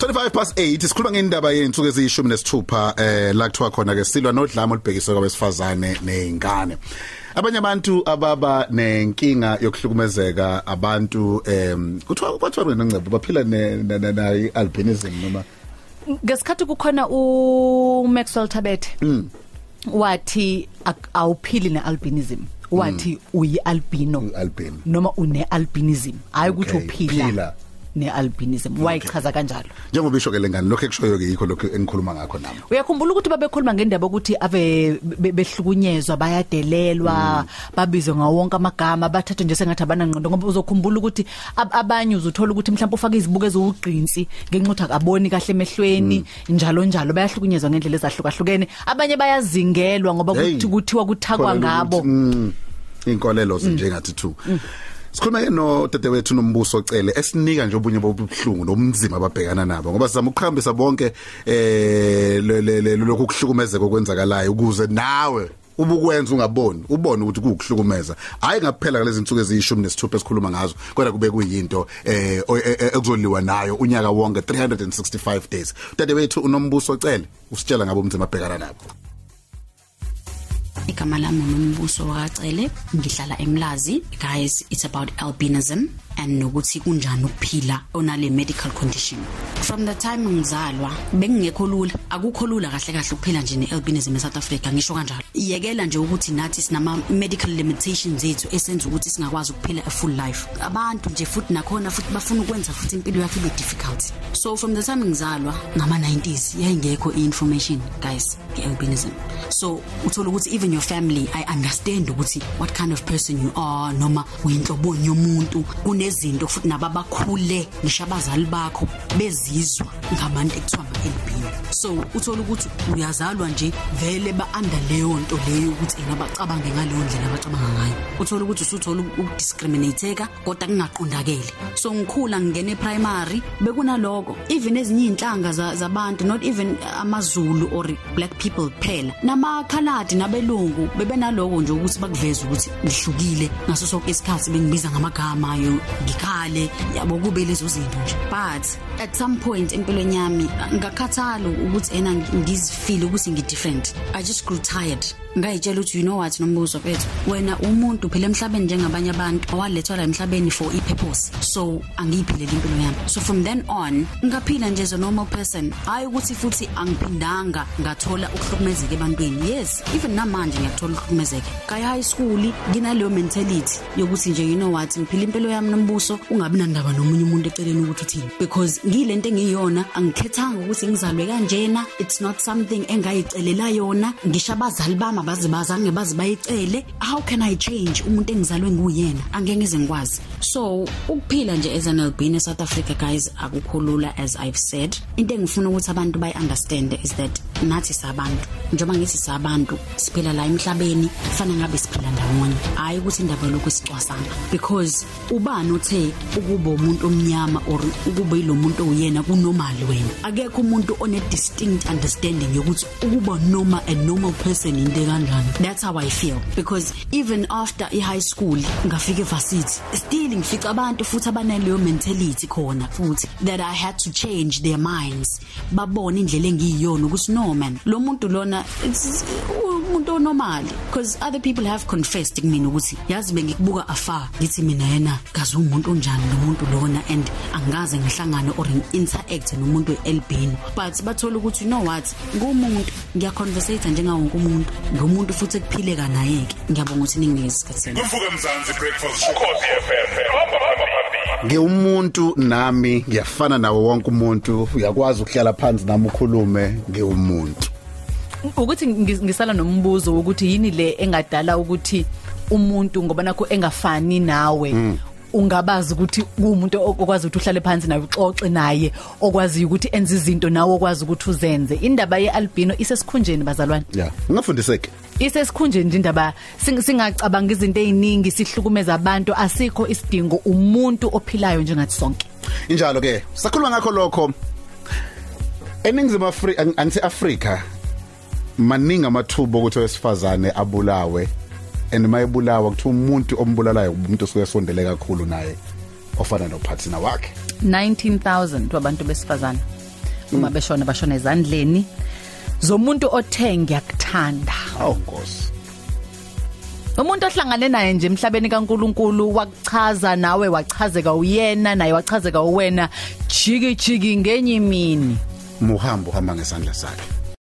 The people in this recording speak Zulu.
25 past 8 sikhuluma ngendaba yensuku eziyishumi nesithupha eh la kuthiwa khona ke silwa nodlame olubhekiswe kwabesifazane nezingane abanye abantu ababa nenkinga yokuhlukumezeka abantu em kuthiwa kwathiwa ngengcebo baphila ne na albinism noma? Ngesikhathi kukhona u Maxwell Tabete wathi ak- awuphili nealbinism. Wathi uyi albino noma une albinism hayi ukuthi uphila. Uphila. nealbinism wayichaza kanjalo. Njengoba isho ke lengane lokho ekushoyo ke yikho lokho engikhuluma ngakho nami. Uyakhumbula ukuthi babekhuluma ngendaba ukuthi ave be- behlukunyezwa bayadelelwa babizwe ngawo wonke amagama bathathwe nje sengathi abanangqondo ngoba uzokhumbula ukuthi ab- abanye uzuthola ukuthi mhlawumbe ufake izibuko eziwugqinsi ngenxa akaboni kahle emehlweni njalo njalo. Bayahlukunyezwa ngendlela ezahlukahlukene. Abanye bayazingelwa ngoba Hey, kuthi kuthiwa kuthakwa khona ngabo. ukuthi, mm, inkolelo njengathi two. Sikhuluma no dadewethu nombuso cele esinika nje obunye bobuhlungu nomzima ababhekana nabo ngoba sizama ukukhambisa bonke eh lokhu kuhlukumezeka okwenzakalayo ukuze nawe ubukwenza ungaboni ubone ukuthi kukuhlukumeza hayi ngaphela kulezi insuku eziyishumi nesithupha esikhuluma ngazo kodwa kube kuyinto eh o- e- e- ekuzoliwa nayo unyaka wonke 365 days. Dadewethu unombuso cele usitshela ngabo umzima abhekana nabo. Igama lami unombuso wakacele ngihlala emlazi. Guys it's about albinism. And nokuthi kunjani ukuphila onale medical condition. From the time ngizalwa bengingekho lula. Akukho lula kahle kahle ukuphila nje nealbinism eSouth Africa ngisho kanjalo. Iyekela nje ukuthi nathi sinama medical limitations zethu esenza ukuthi singakwazi ukuphila a full life. Abantu nje futhi nakhona futhi bafuna ukwenza futhi impilo yakhe ibe difficult. So from the time ngizalwa ngama 90s yayingekho information guys ngealbinism. So uthola ukuthi even your family i understand ukuthi what kind of person you are noma uyinhlobonye yomuntu kunezinto futhi nababakhule ngisho abazali bakho bezizwa ngabantu ekuthiwa ama-albino so uthola ukuthi uyazalwa nje vele ba-under leyo nto leyo ukuthi ena bacabange ngaleyo ndlela abacabanga ngayo. Uthola ukuthi usuthola ukudiscriminateka kodwa kungaqondakele. So ngikhula ngingena e-primary bekunaloko. Even ezinye iy'nhlanga za- zabantu not even amazulu or black people kuphela namakhaladi nabelungu bebenaloko nje ukuthi bakuveze ukuthi ngihlukile ngaso sonke isikhathi bengibiza ngamagama yo ngikhale yabo kube lezo zinto nje. But at some point empilweni yami ngakhathala ukuthi ena ngizifile ukuthi ngi-different. I just grew tired. Ngayitshela ukuthi you know what nombuzo mfethu wena umuntu phela emhlabeni njengabanye abantu owalethwa la emhlabeni for i-purpose. So angiyiphilela impilo yami. So from then on ngaphila nje as a normal person. Hayi ukuthi futhi angiphindanga ngathola ukuhlukumezeka ebantwini. Yes even namanje ngiyakuthola ukuhlukumezeka. Kaya high school nginaleyo mentality yokuthi nje you know what ngiphila impilo yami nombuso ungabi nandaba nomunye umuntu eceleni ukuthi uthini. Because ngilento engiyona angikhethanga ukuthi ngizalwe kanjena. It's not something engayicelela yona. Ngisho abazali bami abazi bazange bazi bayicele. How can i change umuntu engizalwe nguyena? Angeke ngize ngikwazi. So ukuphila nje as an albino eSouth Africa guys akukhulula as i've said. Into engifuna ukuthi abantu bayi understand is that nathi sabantu. Njengoba ngithi sabantu siphila la emhlabeni kufana ngabe siphila ndawonye. Hayi ukuthi indaba lokho sicwasana because ubani uthe ukuba umuntu omnyama or ukuba yilo muntu oyena kunormal wena. Akekho umuntu one distinct understanding yokuthi ukuba normal a normal person into kanjani that's how i feel. Because even after i high school ngafika evarsity still ngifica abantu futhi abanaleyo mentality khona futhi that i had to change their minds. Babone indlela engiyiyona ukuthi no man lo muntu lona umuntu onormal because other people have confessed kumina ukuthi yazi bengikubuka afar ngithi mina yena kazi umuntu onjani nomuntu lona and angaze ngihlangane or interact nomuntu wealbino but bathola ukuthi you know what? Ngumuntu ngiyaconversate njengawo wonke umuntu. Ngomuntu futhi ekuphileka naye ke ngiyabonga ukuthi ninginikeze isikhathi senu Vuka mzansi breakfast show. Khosi FM. Hamba phambili. ngiwumuntu nami ngiyafana nawo wonke umuntu. Uyakwazi ukuhlala phansi nami ukhulume ngiwumuntu. Ukuthi ngis- ngisala nombuzo ukuthi yini le engadala ukuthi umuntu ngoba nakho engafani nawe ungabazi ukuthi kuumuntu okwazi ukuthi uhlale phansi naye uxoxe naye okwazi ukuthi enze izinto nawe okwazi ukuthi uzenze. Indaba yealbino isesikhunjeni bazalwane? Ya ngafundiseke isesikhunjeni nje indaba sing- singacabanga izinto eziningi sihlukumeza abantu asikho isidingo umuntu ophilayo njengathi sonke. Injalo ke sakhuluma ngakho lokho. Eningizimu Afrika angithi Africa maningi amathuba ukuthi owesifazane abulawe and mayebulawa kuthi umuntu ombulalayo umuntu osuke esondele kakhulu naye ofana no partner wakhe 19000 wabantu besifazana uma beshona bashona ezandleni. Zomuntu othe ngiyakuthanda. Awu nkosi. Umuntu ohlangane naye nje emhlabeni kaNkuluNkulu wakuchaza nawe wachazeka uyena naye wachazeka uwena. Jiki jiki ngenye imini. Muhambo uhamba ngesandla sakhe.